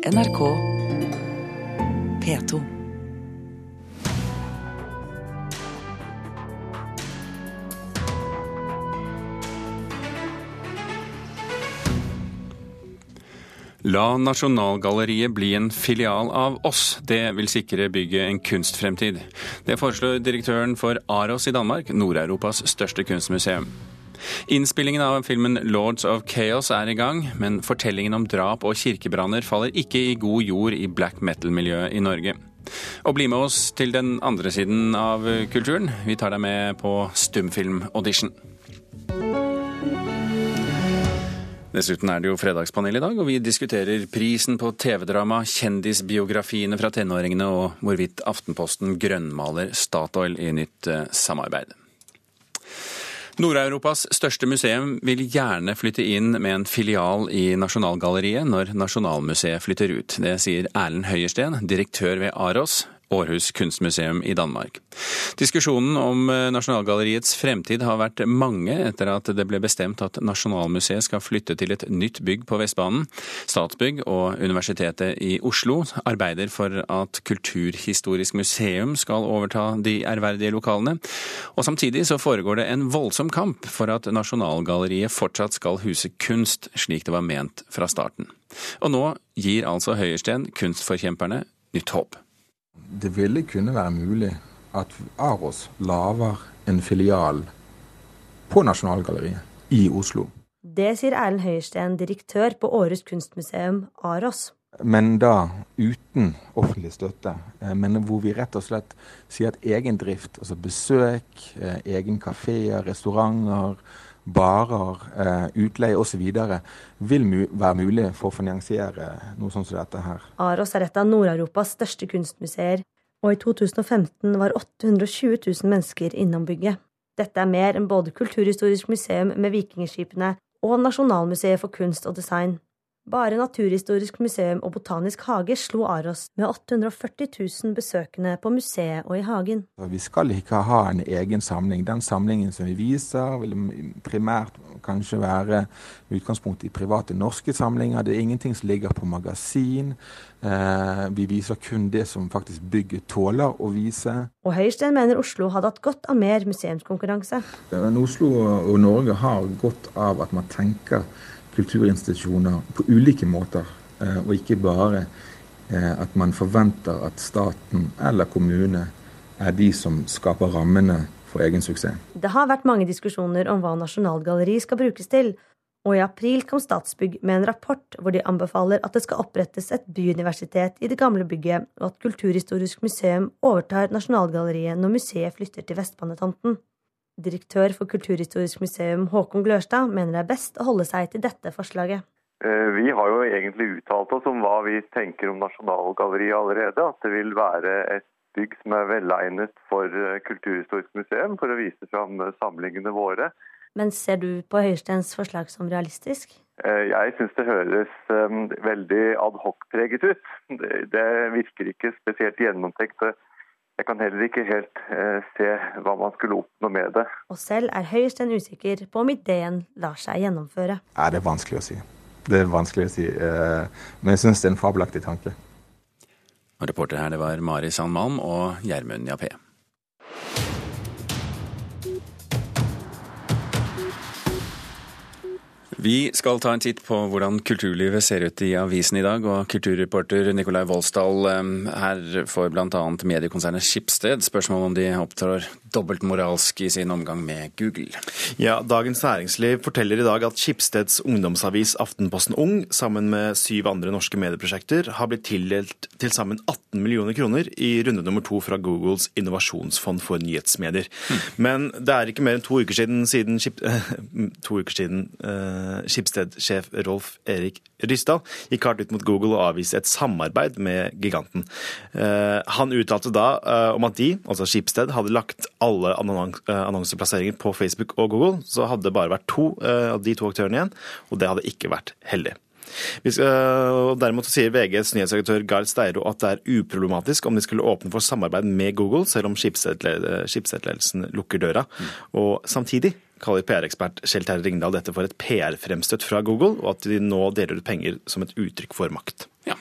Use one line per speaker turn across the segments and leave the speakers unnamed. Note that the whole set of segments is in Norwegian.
NRK P2.
La Nasjonalgalleriet bli en filial av oss. Det vil sikre bygget en kunstfremtid. Det foreslår direktøren for Aros i Danmark, Nord-Europas største kunstmuseum. Innspillingen av filmen 'Lords of Chaos' er i gang, men fortellingen om drap og kirkebranner faller ikke i god jord i black metal-miljøet i Norge. Og bli med oss til den andre siden av kulturen. Vi tar deg med på stumfilmaudition. Dessuten er det jo fredagspanel i dag, og vi diskuterer prisen på TV-drama, kjendisbiografiene fra tenåringene og hvorvidt Aftenposten grønnmaler Statoil i nytt eh, samarbeid. Nord-Europas største museum vil gjerne flytte inn med en filial i Nasjonalgalleriet når Nasjonalmuseet flytter ut. Det sier Erlend Høyersten, direktør ved Aros, Århus kunstmuseum i Danmark. Diskusjonen om eh, Nasjonalgalleriets fremtid har vært mange etter at det ble bestemt at Nasjonalmuseet skal flytte til et nytt bygg på Vestbanen. Statsbygg og Universitetet i Oslo arbeider for at Kulturhistorisk museum skal overta de ærverdige lokalene. Og samtidig så foregår det en voldsom kamp for at Nasjonalgalleriet fortsatt skal huse kunst, slik det var ment fra starten. Og nå gir altså Høyersten kunstforkjemperne nytt håp
det ville kunne være mulig at Aros lager en filial på Nasjonalgalleriet i Oslo.
Det sier Erlend Høiersten, direktør på Århus kunstmuseum, Aros.
Men da uten offentlig støtte. Eh, men hvor vi rett og slett sier at egen drift, altså besøk, eh, egen kafeer, restauranter, barer, eh, utleie osv. vil mu være mulig for å finansiere noe sånt som dette her.
Aros er et av Nord-Europas største kunstmuseer, og i 2015 var 820 000 mennesker innom bygget. Dette er mer enn både Kulturhistorisk museum med vikingskipene og Nasjonalmuseet for kunst og design. Bare Naturhistorisk museum og Botanisk hage slo Aros med 840 000 besøkende på museet og i hagen.
Vi skal ikke ha en egen samling. Den samlingen som vi viser, vil primært kanskje være utgangspunkt i private norske samlinger. Det er ingenting som ligger på magasin. Eh, vi viser kun det som faktisk bygget tåler å vise.
Og Høystein mener Oslo hadde hatt godt av mer museumskonkurranse.
Oslo og Norge har godt av at man tenker kulturinstitusjoner på ulike måter, eh, og ikke bare eh, at man forventer at staten eller kommune er de som skaper rammene for egen suksess.
Det har vært mange diskusjoner om hva Nasjonalgalleriet skal brukes til, og i april kom Statsbygg med en rapport hvor de anbefaler at det skal opprettes et byuniversitet i det gamle bygget, og at Kulturhistorisk museum overtar Nasjonalgalleriet når museet flytter til Vestbanetomten. Direktør for Kulturhistorisk museum Håkon Glørstad mener det er best å holde seg til dette forslaget.
Eh, vi har jo egentlig uttalt oss om hva vi tenker om Nasjonalgalleriet allerede. At det vil være et bygg som er velegnet for eh, Kulturhistorisk museum for å vise fram eh, samlingene våre.
Men ser du på Høyesteins forslag som realistisk?
Jeg syns det høres veldig adhocpreget ut. Det virker ikke spesielt gjennomtenkt jeg kan heller ikke helt eh, se hva man skulle oppnå med det.
Og selv er Høyestein usikker på om ideen lar seg gjennomføre.
Ja, det er vanskelig å si. Det er vanskelig å si, eh, men jeg syns det er en fabelaktig tanke.
Og reporter her det var Mari Sandmalm og Gjermund Jappé. Vi skal ta en titt på hvordan kulturlivet ser ut i avisen i dag. Og kulturreporter Nikolai Voldsdal, eh, her får bl.a. mediekonsernet Skipsted spørsmål om de opptrår dobbeltmoralsk i sin omgang med Google.
Ja, Dagens Næringsliv forteller i dag at Skipsteds ungdomsavis Aftenposten Ung sammen med syv andre norske medieprosjekter har blitt tildelt til sammen 18 millioner kroner i runde nummer to fra Googles innovasjonsfond for nyhetsmedier. Mm. Men det er ikke mer enn to uker siden, siden to uker siden uh, Skipsted-sjef Rolf Erik Rysdal gikk hardt ut mot Google og avviste et samarbeid med giganten. Eh, han uttalte da eh, om at de, altså Skipsted, hadde lagt alle eh, annonseplasseringer på Facebook og Google, så hadde det bare vært to av de to aktørene igjen, og det hadde ikke vært heldig. Skal, derimot sier VGs nyhetsredaktør Gard Steiro at det er uproblematisk om de skulle åpne for samarbeid med Google, selv om skipsledelsen lukker døra. Og samtidig kaller PR-ekspert Kjell Terje Ringdal dette for et PR-fremstøt fra Google, og at de nå deler ut penger som et uttrykk for makt.
Ja,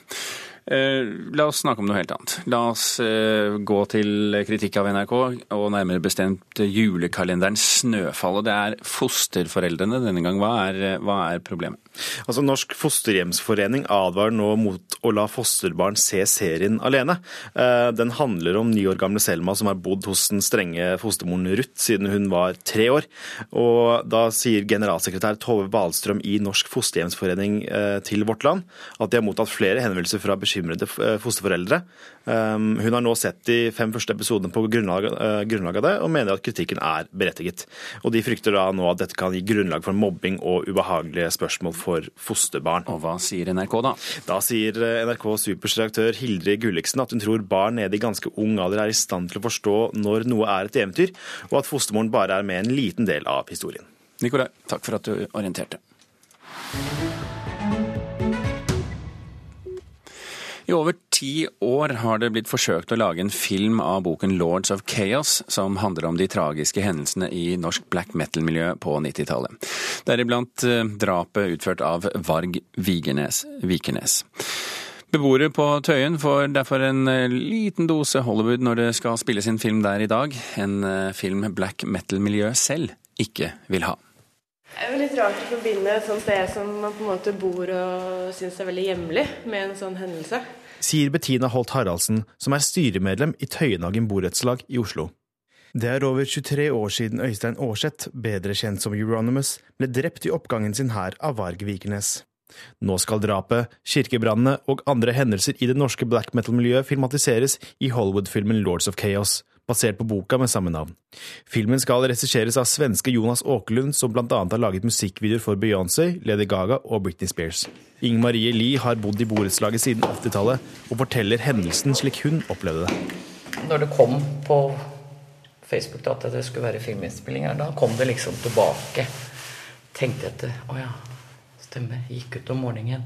la oss snakke om noe helt annet. La oss eh, gå til kritikk av NRK, og nærmere bestemt julekalenderen 'Snøfallet'. Det er fosterforeldrene denne gang. Hva er, hva er problemet?
Altså, Norsk fosterhjemsforening advarer nå mot å la fosterbarn se serien alene. Eh, den handler om ni år gamle Selma som har bodd hos den strenge fostermoren Ruth siden hun var tre år. Og da sier generalsekretær Tove Balstrøm i Norsk fosterhjemsforening til Vårt Land at de har mottatt flere henvendelser fra bekymrede bekymrede eh, fosterforeldre. Um, hun har nå sett de fem første episodene på grunnlag, eh, grunnlag av det, og mener at kritikken er berettiget. Og De frykter da nå at dette kan gi grunnlag for mobbing og ubehagelige spørsmål for fosterbarn.
Og Hva sier NRK da?
Da sier eh, NRK Supers redaktør Hildrid Gulliksen at hun tror barn nede i ganske ung alder er i stand til å forstå når noe er et eventyr, og at fostermoren bare er med en liten del av historien.
Nikolai, takk for at du orienterte. I over ti år har det blitt forsøkt å lage en film av boken 'Lords of Chaos', som handler om de tragiske hendelsene i norsk black metal-miljø på 90-tallet. Deriblant eh, drapet utført av Varg Vigernes. Vikernes. Beboere på Tøyen får derfor en eh, liten dose Hollywood når det skal spilles inn film der i dag. En eh, film black metal-miljøet selv ikke vil ha.
Det er jo litt rart å forbinde et sånt sted som man på en måte bor og syns er veldig hjemlig, med en sånn hendelse.
Sier Bettina Holt Haraldsen, som er styremedlem i Tøyenhagen borettslag i Oslo. Det er over 23 år siden Øystein Aarseth, bedre kjent som Euronymous, ble drept i oppgangen sin her av Varg Vikernes. Nå skal drapet, kirkebrannene og andre hendelser i det norske black metal-miljøet filmatiseres i Hollywood-filmen Lords of Chaos, basert på boka med samme navn. Filmen skal regisseres av svenske Jonas Åkerlund, som bl.a. har laget musikkvideoer for Beyoncé, Lady Gaga og Britney Spears. Inger Marie Lie har bodd i borettslaget siden 80-tallet, og forteller hendelsen slik hun opplevde det.
Når det kom på Facebook da, at det skulle være filminnspillinger, da kom det liksom tilbake. Tenkte etter. Å ja, stemmer. Gikk ut om morgenen.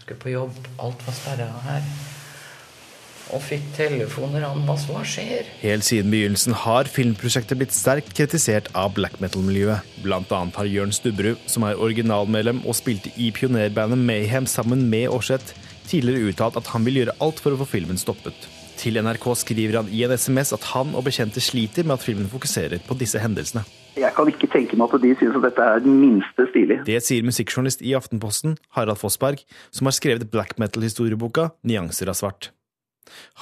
Skulle på jobb. Alt var sperra her og fikk telefoner om hva som skjer.
Helt siden begynnelsen har filmprosjektet blitt sterkt kritisert av black metal-miljøet. Blant annet har Jørn Stubberud, som er originalmedlem og spilte i pionerbandet Mayhem sammen med Aarseth, tidligere uttalt at han vil gjøre alt for å få filmen stoppet. Til NRK skriver han i en SMS at han og bekjente sliter med at filmen fokuserer på disse hendelsene.
Jeg kan ikke tenke meg at de synes at dette er den minste stilig.
Det sier musikkjournalist i Aftenposten, Harald Fossberg, som har skrevet black metal-historieboka 'Nyanser av svart'.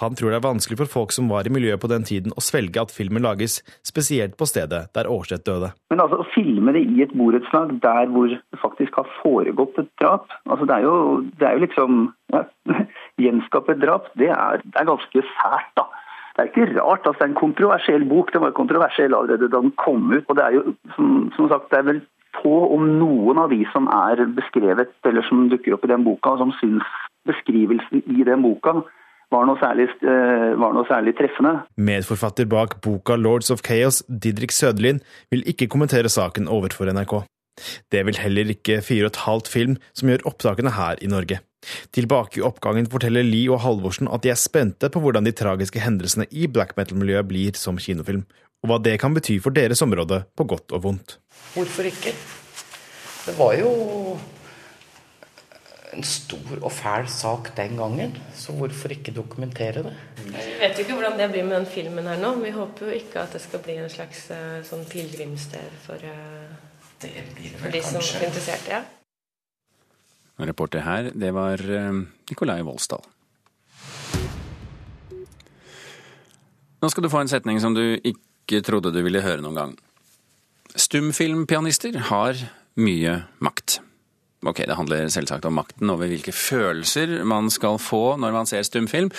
Han tror det er vanskelig for folk som var i miljøet på den tiden å svelge at filmen lages, spesielt på stedet der Aarseth døde.
Men altså, å filme det i et borettslag der hvor det faktisk har foregått et drap, altså det er jo, det er jo liksom ja, Gjenskape et drap, det er, det er, ganske sært, da. Det er ikke rart. altså Det er en kontroversiell bok. Den var kontroversiell allerede da den kom ut. og det er jo, som, som sagt, det er vel få, om noen av de som er beskrevet, eller som dukker opp i den boka, og som syns beskrivelsen i den boka var noe, særlig, eh, var noe særlig treffende.
Medforfatter bak boka Lords of Chaos, Didrik Søderlin, vil ikke kommentere saken overfor NRK. Det vil heller ikke fire og et halvt film som gjør opptakene her i Norge. Tilbake i oppgangen forteller Lie og Halvorsen at de er spente på hvordan de tragiske hendelsene i black metal-miljøet blir som kinofilm, og hva det kan bety for deres område på godt og vondt.
Hvorfor ikke? Det var jo en stor og fæl sak den gangen, så hvorfor ikke dokumentere det?
Vi vet jo ikke hvordan det blir med den filmen her nå. Vi håper jo ikke at det skal bli en slags uh, sånn pilegrimssted for, uh, for de som er interessert. Ja.
Reporter her, det var uh, Nikolai Voldsdal. Nå skal du få en setning som du ikke trodde du ville høre noen gang. Stumfilmpianister har mye makt. Ok, Det handler selvsagt om makten over hvilke følelser man skal få når man ser stumfilm.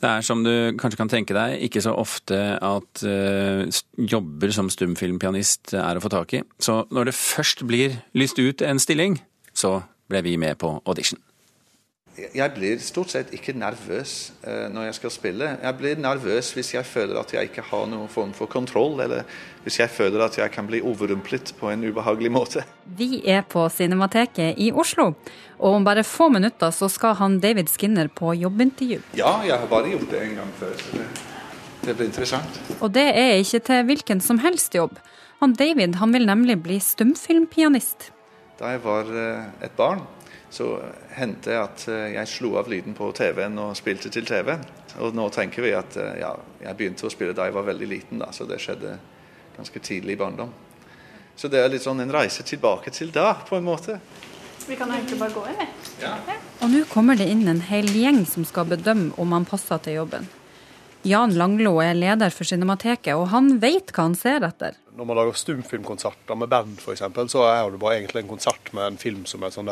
Det er som du kanskje kan tenke deg, ikke så ofte at uh, jobber som stumfilmpianist er å få tak i. Så når det først blir lyst ut en stilling, så ble vi med på audition.
Jeg blir stort sett ikke nervøs uh, når jeg skal spille. Jeg blir nervøs hvis jeg føler at jeg ikke har noen form for kontroll, eller hvis jeg føler at jeg kan bli overrumplet på en ubehagelig måte.
Vi er på Cinemateket i Oslo, og om bare få minutter så skal han David Skinner på jobbintervju.
Ja, jeg har bare gjort det en gang før, så det, det blir interessant.
Og det er ikke til hvilken som helst jobb. Han David han vil nemlig bli stumfilmpianist.
Da jeg var uh, et barn, så hendte det at jeg slo av lyden på TV-en og spilte til TV-en. Og nå tenker vi at ja, jeg begynte å spille da jeg var veldig liten, da, så det skjedde ganske tidlig i barndom. Så det er litt sånn en reise tilbake til da, på en måte.
Vi kan egentlig bare gå inn, vi.
Ja.
Og nå kommer det inn en hel gjeng som skal bedømme om han passer til jobben. Jan Langlo er leder for Cinemateket, og han vet hva han ser etter.
Når man lager stumfilmkonserter med band f.eks., så er det bare egentlig en konsert med en film som er et sånn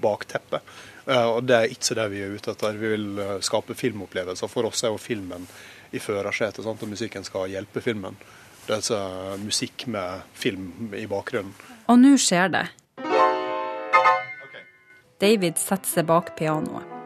bakteppe. Eh, og Det er ikke det vi er ute etter. Vi vil eh, skape filmopplevelser. For oss er jo filmen i førersetet, og musikken skal hjelpe filmen. Det er altså musikk med film i bakgrunnen.
Og nå skjer det. David setter seg bak pianoet.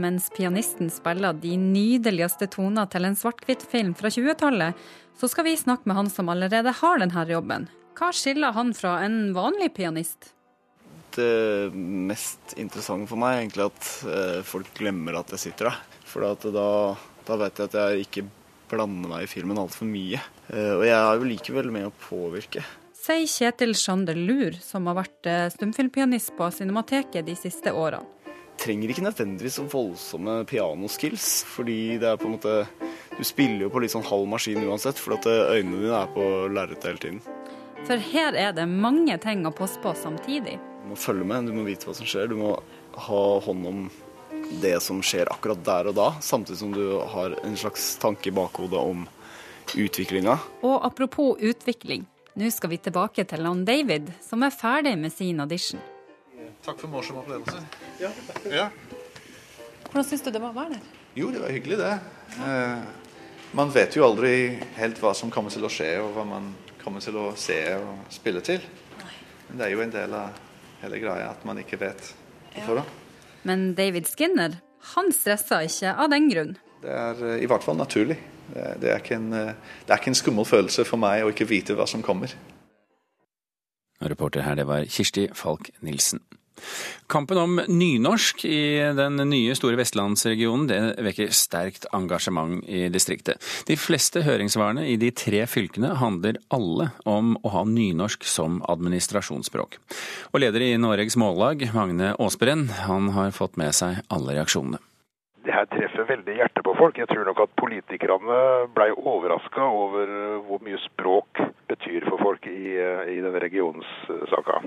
Mens pianisten spiller de nydeligste toner til en svart-hvitt-film fra 20-tallet, så skal vi snakke med han som allerede har denne jobben. Hva skiller han fra en vanlig pianist?
Det mest interessante for meg er egentlig at eh, folk glemmer at jeg sitter der. For da, da vet jeg at jeg ikke blander meg i filmen altfor mye. Eh, og jeg er jo likevel med å påvirke.
Sier Kjetil Sjander Lur, som har vært eh, stumfilmpianist på Cinemateket de siste årene.
Trenger ikke nødvendigvis så voldsomme pianoskills, fordi det er på en måte Du spiller jo på litt sånn halv maskin uansett, for at eh, øynene dine er på lerretet hele tiden.
For her er det mange ting å passe på samtidig.
Du må følge med, du må vite hva som skjer. Du må ha hånd om det som skjer akkurat der og da, samtidig som du har en slags tanke i bakhodet om utviklinga.
Og apropos utvikling, nå skal vi tilbake til han David, som er ferdig med sin audition.
Takk for morsom opplevelse.
Ja,
ja.
Hvordan syns du det var å være der?
Jo, det var hyggelig, det. Eh, man vet jo aldri helt hva som kommer til å skje, og hva man kommer til å se og spille til. Men det er jo en del av hele greia at man ikke vet på forhånd.
Men David Skinner, han stressa ikke av den grunn.
Det er eh, i hvert fall naturlig. Det er, ikke en, eh, det er ikke en skummel følelse for meg å ikke vite hva som kommer.
Reporter her, det var Kirsti Falk Nilsen. Kampen om nynorsk i den nye store vestlandsregionen det vekker sterkt engasjement i distriktet. De fleste høringssvarene i de tre fylkene handler alle om å ha nynorsk som administrasjonsspråk. Og leder i Noregs Mållag, Magne Aasbrenn, han har fått med seg alle reaksjonene
det her treffer veldig hjertet på folk. Jeg tror nok at politikerne ble overraska over hvor mye språk betyr for folk i, i denne regionssaka.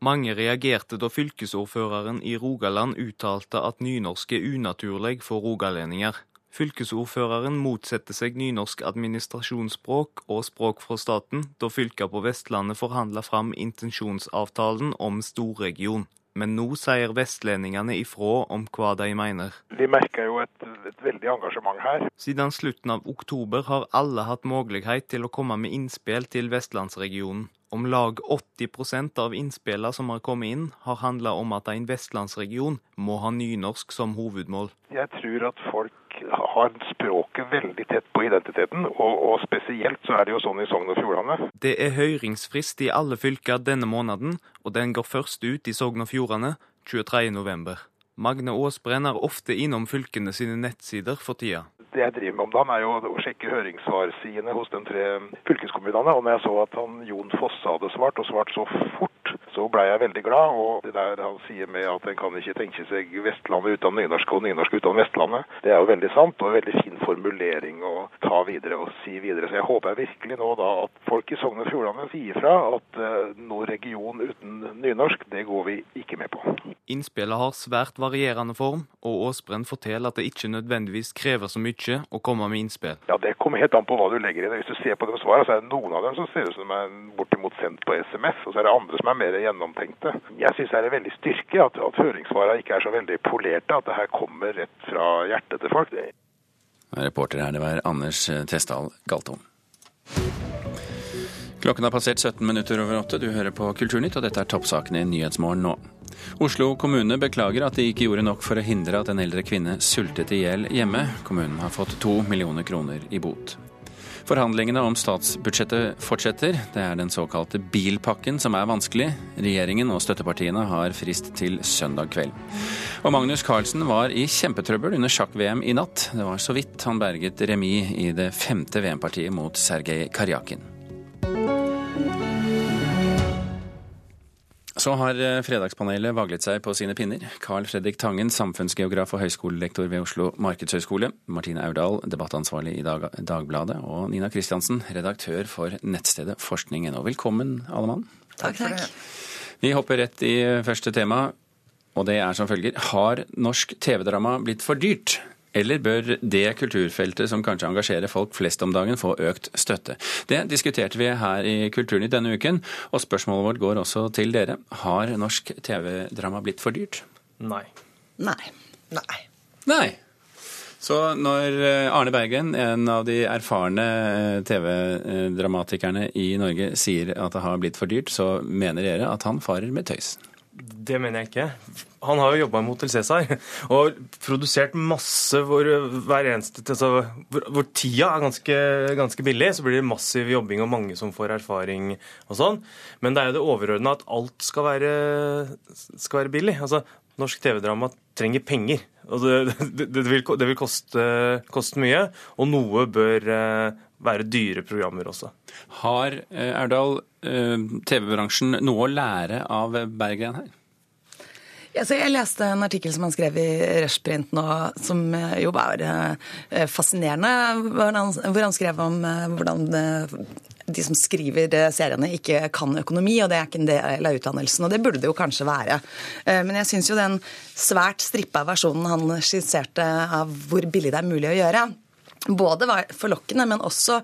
Mange reagerte da fylkesordføreren i Rogaland uttalte at nynorsk er unaturlig for rogalendinger. Fylkesordføreren motsetter seg nynorsk administrasjonsspråk og språk fra staten, da fylka på Vestlandet forhandla fram intensjonsavtalen om storregion. Men nå sier vestlendingene ifra om hva de mener.
Vi merker jo et, et, veldig engasjement her.
Siden slutten av oktober har alle hatt mulighet til å komme med innspill til vestlandsregionen. Om lag 80% av innspillene som har kommet inn, har handla om at en vestlandsregion må ha nynorsk som hovedmål.
Jeg tror at folk har språket veldig tett på identiteten, og, og, spesielt så er det jo sånn i Sogn og Fjordane.
Det er høringsfrist i alle fylker denne måneden, og den går først ut i Sogn og Fjordane 23.11. Magne Aasbrenn er ofte innom fylkene sine nettsider for tida
det jeg driver med om dagen, er jo å sjekke høringssvarsidene hos de tre fylkeskommunene. Og når jeg så at han Jon Fosse hadde svart, og svart så fort, så blei jeg veldig glad. Og det der han sier med at en kan ikke tenke seg Vestlandet uten nynorsk og nynorsk uten Vestlandet, det er jo veldig sant, og en veldig fin formulering å ta videre og si videre. Så jeg håper virkelig nå da at folk i Sogn og Fjordane sier fra at uh, noe region uten nynorsk, det går vi ikke med på.
Innspillet har svært varierende form, og Aasbrenn forteller at det ikke nødvendigvis krever så mye mye å komme med innspill?
Ja, Det kommer helt an på hva du legger i det. Hvis du ser på de svarene, så er det noen av dem som ser ut som de er bortimot sendt på SMS, og så er det andre som er mer gjennomtenkte. Jeg syns det er en veldig styrke at, at høringssvarene ikke er så veldig polerte, at det her kommer rett fra hjertet til folk.
Reporter her, det var Anders Tesdal Galtung. Klokken har passert 17 minutter over åtte. Du hører på Kulturnytt, og dette er toppsakene i Nyhetsmorgen nå. Oslo kommune beklager at de ikke gjorde nok for å hindre at en eldre kvinne sultet i hjel hjemme. Kommunen har fått to millioner kroner i bot. Forhandlingene om statsbudsjettet fortsetter. Det er den såkalte bilpakken som er vanskelig. Regjeringen og støttepartiene har frist til søndag kveld. Og Magnus Carlsen var i kjempetrøbbel under sjakk-VM i natt. Det var så vidt han berget remis i det femte VM-partiet mot Sergej Karjakin. Så har eh, Fredagspanelet vaglet seg på sine pinner. Carl Fredrik Tangen, samfunnsgeograf og høyskolelektor ved Oslo markedshøgskole. Martine Aurdal, debattansvarlig i Dag Dagbladet. Og Nina Kristiansen, redaktør for nettstedet forskning.no. Velkommen, alle mann.
Takk, takk.
Vi hopper rett i første tema, og det er som følger. Har norsk TV-drama blitt for dyrt? Eller bør det kulturfeltet som kanskje engasjerer folk flest om dagen, få økt støtte? Det diskuterte vi her i Kulturnytt denne uken, og spørsmålet vårt går også til dere. Har norsk TV-drama blitt for dyrt?
Nei.
Nei.
Nei.
Nei. Så når eh, Arne Bergen, en av de erfarne eh, TV-dramatikerne i Norge, sier at det har blitt for dyrt, så mener dere at han farer med tøys?
Det mener jeg ikke. Han har jo jobba mot til Cæsar og produsert masse hvor hver eneste altså, hvor, hvor, tida er ganske, ganske, billig. Så blir det massiv jobbing og mange som får erfaring og sånn. Men det er jo det overordna at alt skal være, skal være billig. Altså, norsk TV-drama trenger penger. Altså, det, det, vil, det vil koste, koste, mye, og noe bør eh, være dyre programmer også.
Har eh, Erdal eh, TV-bransjen noe å lære av Berggren her?
Ja, jeg leste en artikkel som han skrev i Rushprint nå, som eh, jo var fascinerende. Hvor han, hvor han skrev om hvordan de som skriver seriene, ikke kan økonomi, og det er ikke en del av utdannelsen. Og det burde det jo kanskje være. Men jeg syns jo den svært strippa versjonen han skisserte av hvor billig det er mulig å gjøre, både var forlokkende, men også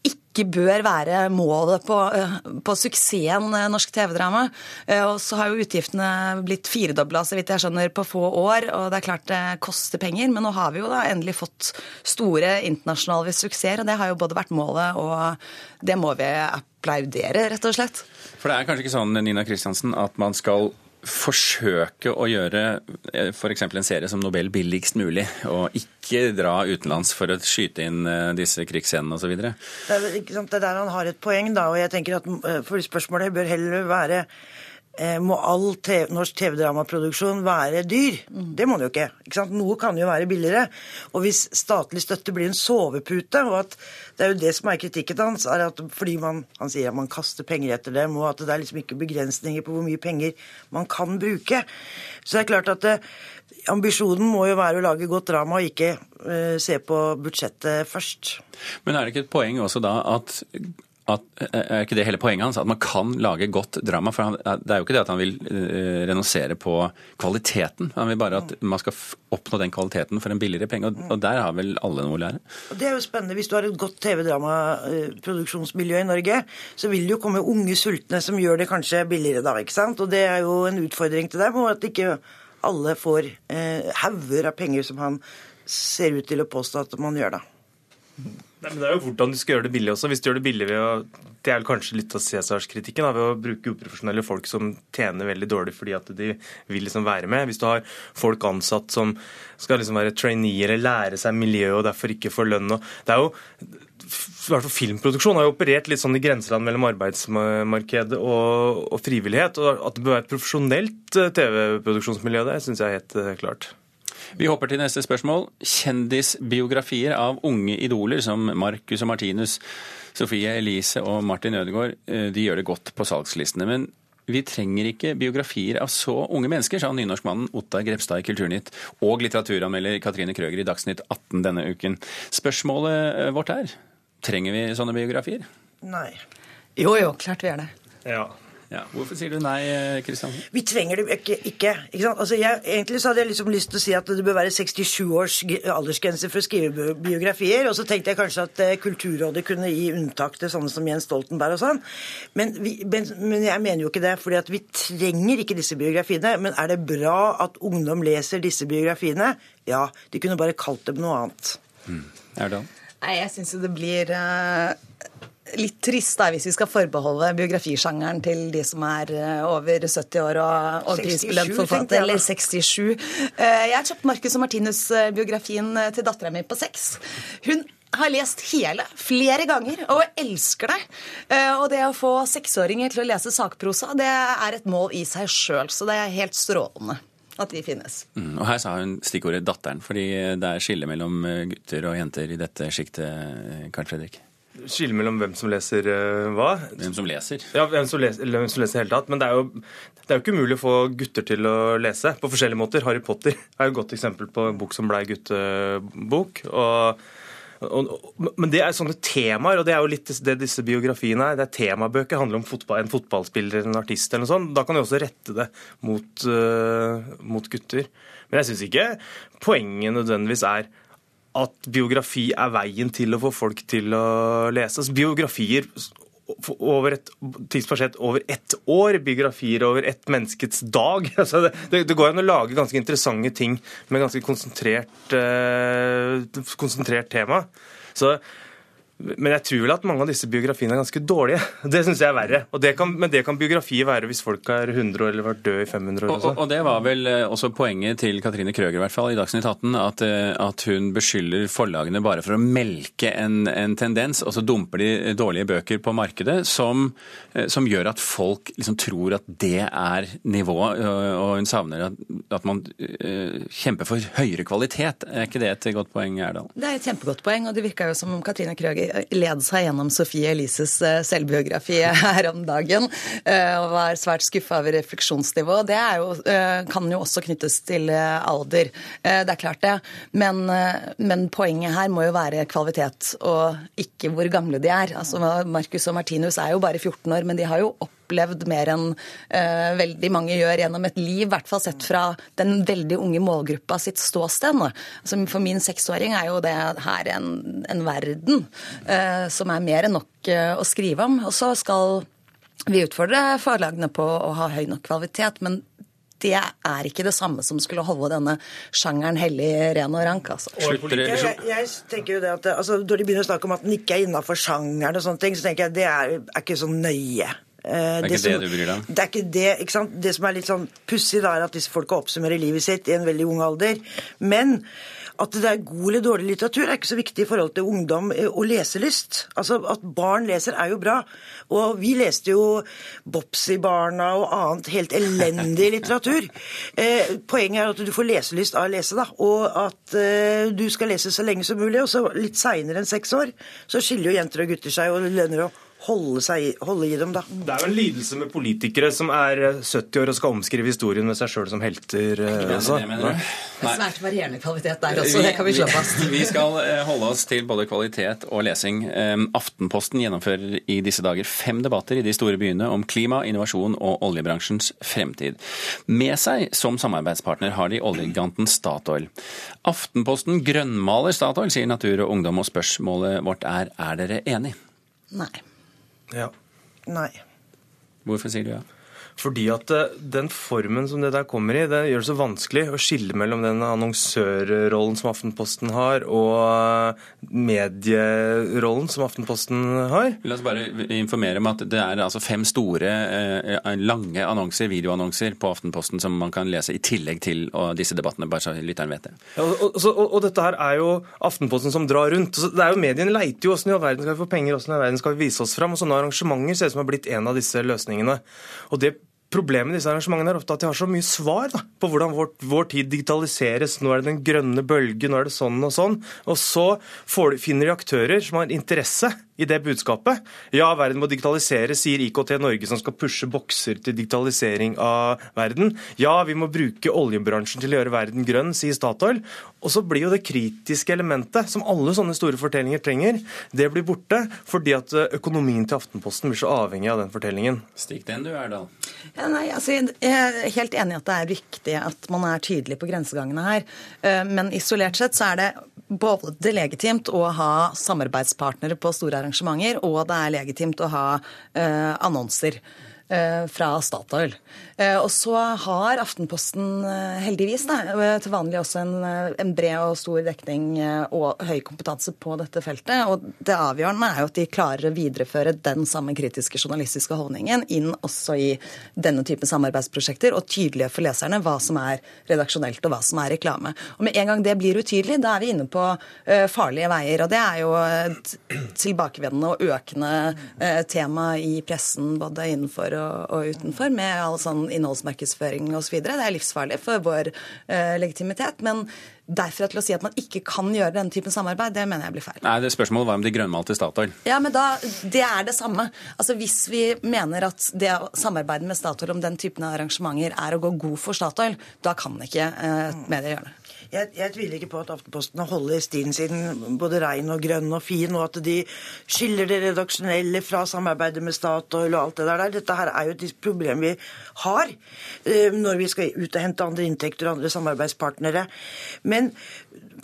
ikke bør være målet på, eh, på suksessen eh, norsk TV-drama. Eh, og så har jo utgiftene blitt firedobla så vidt jeg skjønner, på få år. Og det er klart det koster penger, men nå har vi jo da endelig fått store internasjonale suksesser. Og det har jo både vært målet, og det må vi applaudere, rett og slett.
For det er kanskje ikke sånn, Nina Kristiansen, at man skal forsøke å gjøre eh, f.eks. en serie som Nobel billigst mulig, og ikke dra utenlands for å skyte inn eh, disse krigsscenene osv.?
Det, det er der han har et poeng, da, og jeg tenker at eh, for spørsmålet bør heller være må all TV, norsk TV-dramaproduksjon være dyr? Mm. Det må det jo ikke. ikke Noe kan jo være billigere. Og hvis statlig støtte blir en sovepute, og at det er jo det som er kritikken hans, er at fordi man, han sier at man kaster penger etter dem, og at det er liksom ikke begrensninger på hvor mye penger man kan bruke. Så det er klart at det, eh, ambisjonen må jo være å lage godt drama, og ikke uh, se på budsjettet først.
Men er det ikke et poeng også da at at, er ikke det hele poenget hans? At man kan lage godt drama? For han, Det er jo ikke det at han vil uh, renonsere på kvaliteten. Han vil bare at man skal oppnå den kvaliteten for en billigere penge. Og, og der har vel alle noe å lære?
Det er jo spennende. Hvis du har et godt TV-dramaproduksjonsmiljø i Norge, så vil det jo komme unge sultne som gjør det kanskje billigere da. ikke sant? Og det er jo en utfordring til dem. Og at ikke alle får eh, hauger av penger som han ser ut til å påstå at man gjør da.
Nei, men Det er jo hvordan du skal gjøre det billig også. Hvis du gjør det billig ved å Det er kanskje litt av Cæsars-kritikken, ved å bruke uprofesjonelle folk som tjener veldig dårlig fordi at de vil liksom være med. Hvis du har folk ansatt som skal liksom være trainee eller lære seg miljøet og derfor ikke får lønn Det er jo i hvert fall Filmproduksjon har jo operert litt sånn i grenseland mellom arbeidsmarked og, og frivillighet. og At det bør være et profesjonelt eh, TV-produksjonsmiljø, det syns jeg er helt eh, klart.
Vi hopper til neste spørsmål. Kjendisbiografier av unge idoler som Marcus og Martinus, Sofie Elise og Martin Ødegaard, eh, de gjør det godt på salgslistene. Men vi trenger ikke biografier av så unge mennesker, sa nynorskmannen Ottar Grepstad i Kulturnytt og litteraturanmelder Katrine Krøger i Dagsnytt 18 denne uken. Spørsmålet eh, vårt er trenger vi sånne biografier?
Nei.
Jo jo, klart vi gjør det.
Ja.
Ja, hvorfor sier du nei, Kristiansen?
Vi trenger det ikke. ikke, ikke sant? Altså jeg, egentlig så hadde jeg liksom lyst til å si at det bør være 67 års aldersgrense for å skrive biografier. Og så tenkte jeg kanskje at eh, Kulturrådet kunne gi unntak til sånne som Jens Stoltenberg og sånn. Men, vi, men, men, jeg mener jo ikke det. fordi at vi trenger ikke disse biografiene. Men er det bra at ungdom leser disse biografiene? Ja. De kunne bare kalt dem noe annet.
Mm. Er det
Nei, jeg syns jo det blir uh litt trist da, hvis vi skal forbeholde biografisjangeren til de som er eh, over 70 år og, og prisbelønt forfatter, eller 67. Eh, jeg har kjøpt Marcus og Martinus-biografien eh, til dattera mi på seks. Hun har lest hele flere ganger og elsker det. Og det å få seksåringer til å lese sakprosa, det er et mål i seg sjøl. Så det er helt strålende at de finnes.
Mm, og her sa hun stikkordet 'datteren', fordi det er skille mellom gutter og jenter i dette sjiktet, Carl Fredrik?
Skille mellom hvem som leser uh, hva.
Hvem som leser?
Ja, hvem som leser, hvem som leser hele tatt. Men det er, jo, det er jo ikke umulig å få gutter til å lese på forskjellige måter. Harry Potter er jo et godt eksempel på en bok som blei guttebok. og og, men det er sånne temaer, og det er jo litt det disse biografiene er. Det er temabøker, handler om fotball, en fotballspiller eller en artist eller noe sånt. Da kan du også rette det mot, uh, mot gutter. Men jeg syns ikke poenget nødvendigvis er at biografi er veien til å få folk til å lese. Altså, biografier over et tidsbudsjett over ett år, biografier over ett menneskets dag. Altså det, det, går an å lage ganske interessante ting med ganske konsentrert, eh, konsentrert tema. Så men jeg tror vel at mange av disse biografiene er ganske dårlige. Det syns jeg er verre. Det kan, men det kan biografier være hvis folk er 100 år eller vært døde i 500 år.
Og, og, og, det var vel eh, også poenget til Katrine Krøger i hvert fall i Dagsnytt 18, at, eh, at hun beskylder forlagene bare for å melke en, en, tendens, og så dumper de dårlige bøker på markedet, som, eh, som gjør at folk liksom tror at det er nivået, og hun savner at, at man uh, kjemper for høyere kvalitet. Er ikke det et godt poeng, Erdal?
Det er et kjempegodt poeng, og det virka jo som om Katrine Krøger led seg gjennom Sofie Elises eh, selvbiografi her om dagen eh, og var svært skuffa over refleksjonsnivå. Det jo, eh, kan jo også knyttes til alder. Det er klart det. Men, men, poenget her må jo være kvalitet, og ikke hvor gamle de er. Altså, Marcus og Martinus er jo bare 14 år, men de har jo opp opplevd mer enn eh, veldig mange gjør gjennom et liv, i hvert fall sett fra den veldig unge målgruppa sitt ståsted. Altså, for min seksåring er jo det her en, en verden eh, som er mer enn nok eh, å skrive om. Og så skal vi utfordre forlagene på å ha høy nok kvalitet, men det er ikke det samme som skulle holde denne sjangeren hellig, ren og rank. altså.
Jeg, jeg, tenker jo det at altså, Når de begynner å snakke om at den ikke er innafor sjangeren, og sånne ting, så tenker jeg at det er, er ikke så nøye.
Eh, det er ikke det, som, det du bryr deg om?
Det er ikke det. ikke sant? Det som er litt sånn pussig, er at disse folka oppsummerer livet sitt i en veldig ung alder. Men at det er god eller dårlig litteratur er ikke så viktig i forhold til ungdom eh, og leselyst. Altså At barn leser er jo bra. Og vi leste jo Bopsy-barna og annet helt elendig litteratur. Eh, poenget er at du får leselyst av å lese, da. Og at eh, du skal lese så lenge som mulig. Og så litt seinere enn seks år så skiller jo jenter og gutter seg og lønner å holde, seg, holde i dem, da.
Det er jo en lidelse med politikere som er 70 eh, år og skal omskrive historien med seg sjøl som helter. Altså.
Det, mener du? Svært varierende kvalitet der også, vi, det kan vi slå fast.
Vi, vi skal eh, holde oss til både kvalitet og lesing. Aftenposten gjennomfører i disse dager fem debatter i de store byene om klima, innovasjon og oljebransjens fremtid. Med seg som samarbeidspartner har de oljegiganten Statoil. Aftenposten grønnmaler Statoil, sier Natur og Ungdom, og spørsmålet vårt er er dere enig?
Nei.
Ja.
Nei.
Hvorfor sier du ja?
Fordi at eh, den formen som det der kommer i, det gjør det så vanskelig å skille mellom den annonsørrollen som Aftenposten har, og eh, medierollen som Aftenposten har.
La oss bare informere om at det er altså fem store, eh, lange annonser, videoannonser på Aftenposten som man kan lese i tillegg til disse debattene, bare så lytteren vet det.
Ja, og, og, og, dette her er jo Aftenposten som drar rundt. Det er jo Mediene leiter jo åssen i all verden skal vi få penger, åssen i all verden skal vi vise oss fram. Og sånne arrangementer ser ut som har blitt en av disse løsningene. Og det Problemet med disse arrangementene er ofte at de har så mye svar da, på hvordan vår, vår, tid digitaliseres. Nå er det den grønne bølgen, nå er det sånn og sånn. Og så får, finner de aktører som har interesse i det budskapet. Ja, verden må digitalisere, sier IKT Norge, som skal pushe bokser til digitalisering av verden. Ja, vi må bruke oljebransjen til å gjøre verden grønn, sier Statoil. Og så blir jo det kritiske elementet, som alle sånne store fortellinger trenger, det blir borte fordi at økonomien til Aftenposten blir så avhengig av den fortellingen.
Stikk den du, Erdal.
Ja, nei, altså, jeg er helt enig i at det er viktig at man er tydelig på grensegangene her. Eh, men isolert sett så er det både legitimt å ha samarbeidspartnere på store arrangementer, og det er legitimt å ha eh, annonser. Eh, fra Statoil. Eh, og så har Aftenposten eh, heldigvis da, til vanlig også en, en, bred og stor dekning og høy kompetanse på dette feltet. Og det avgjørende er jo at de klarer å videreføre den samme kritiske journalistiske holdningen inn også i denne typen samarbeidsprosjekter, og tydeliggjøre for leserne hva som er redaksjonelt og hva som er reklame. Og med en gang det blir utydelig, da er vi inne på farlige veier. Og det er jo et tilbakevendende og økende tema i pressen både innenfor og, og utenfor, med all sånn innholdsmarkedsføring osv. Det er livsfarlig for vår uh, legitimitet. Men derfra til å si at man ikke kan gjøre denne typen samarbeid, det mener jeg blir feil.
Nei, det Spørsmålet var om de grønnmalte Statoil.
Ja, men da, Det er det samme. Altså Hvis vi mener at det å samarbeide med Statoil om den typen arrangementer er å gå god for Statoil, da kan ikke eh, medier gjøre det.
Jeg, jeg, tviler ikke på at Aftenposten holder stien sin både rein og grønn og fin, og at de skiller det redaksjonelle fra samarbeidet med Statoil og alt det der. Dette her er jo et problem vi har eh, når vi skal ut og hente andre inntekter og andre samarbeidspartnere. Men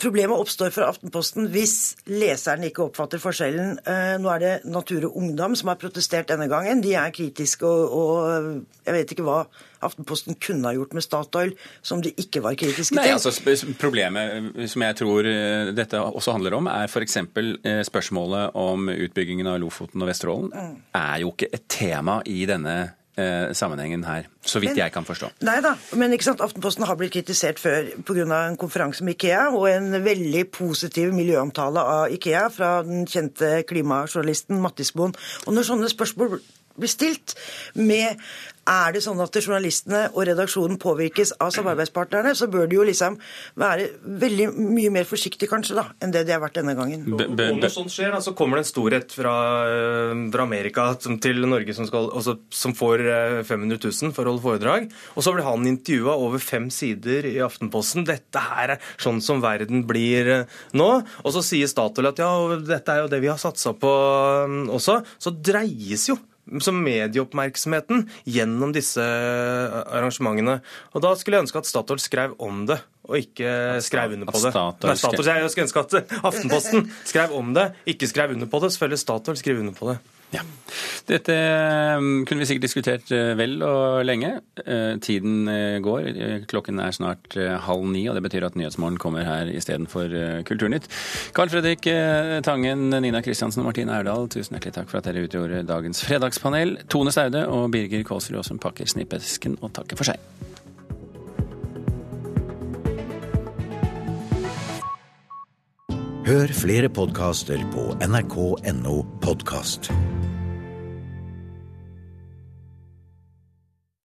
Problemet oppstår for Aftenposten hvis leseren ikke oppfatter forskjellen. Eh, nå er det Natur og Ungdom som har protestert denne gangen. De er kritiske, og, og jeg vet ikke hva Aftenposten kunne ha gjort med Statoil som de ikke var kritiske til. Nei.
Altså, problemet som jeg tror eh, dette også handler om, er f.eks. Eh, spørsmålet om utbyggingen av Lofoten og Vesterålen. Mm. er jo ikke et tema i denne eh, sammenhengen her, så vidt men, jeg kan forstå.
Nei da, men ikke sant, Aftenposten har blitt kritisert før pga. en konferanse med Ikea og en veldig positiv miljøomtale av Ikea fra den kjente klimajournalisten Mattisboen. Og når sånne spørsmål blir stilt med er det sånn at journalistene og redaksjonen påvirkes av samarbeidspartnerne, så bør de jo liksom være veldig mye mer forsiktige kanskje da, enn det de har vært denne gangen.
Be, be, Om noe sånt skjer, da, så kommer det en storhet fra, eh, fra Amerika til Norge som, skal, også, som får 500 eh, 000 for å holde foredrag. Og så blir han intervjua over fem sider i Aftenposten. Dette her er sånn som verden blir eh, nå. Og så sier Statoil at ja, dette er jo det vi har satsa på også. Så dreies jo som medieoppmerksomheten gjennom disse arrangementene. Og Da skulle jeg ønske at Statoil skrev om det, og ikke skrev under på det. Nei, Statoil, jeg skulle ønske at Aftenposten skrev om det, ikke skrev under på det. Selvfølgelig Statoil skriver under på det.
Ja. Dette mm, kunne vi sikkert diskutert eh, vel og lenge. Eh, tiden eh, går. Klokken er snart halv ni, og det betyr at Nyhetsmorgen kommer her istedenfor Kulturnytt. Carl Fredrik Tangen, Nina Kristiansen og Martine Aurdal, tusen hjertelig takk for at dere utgjorde dagens fredagspanel. Tone Staude og Birger Kåsrud som pakker snippesken og takker for seg.
Hør flere podkaster på nrk.no podkast.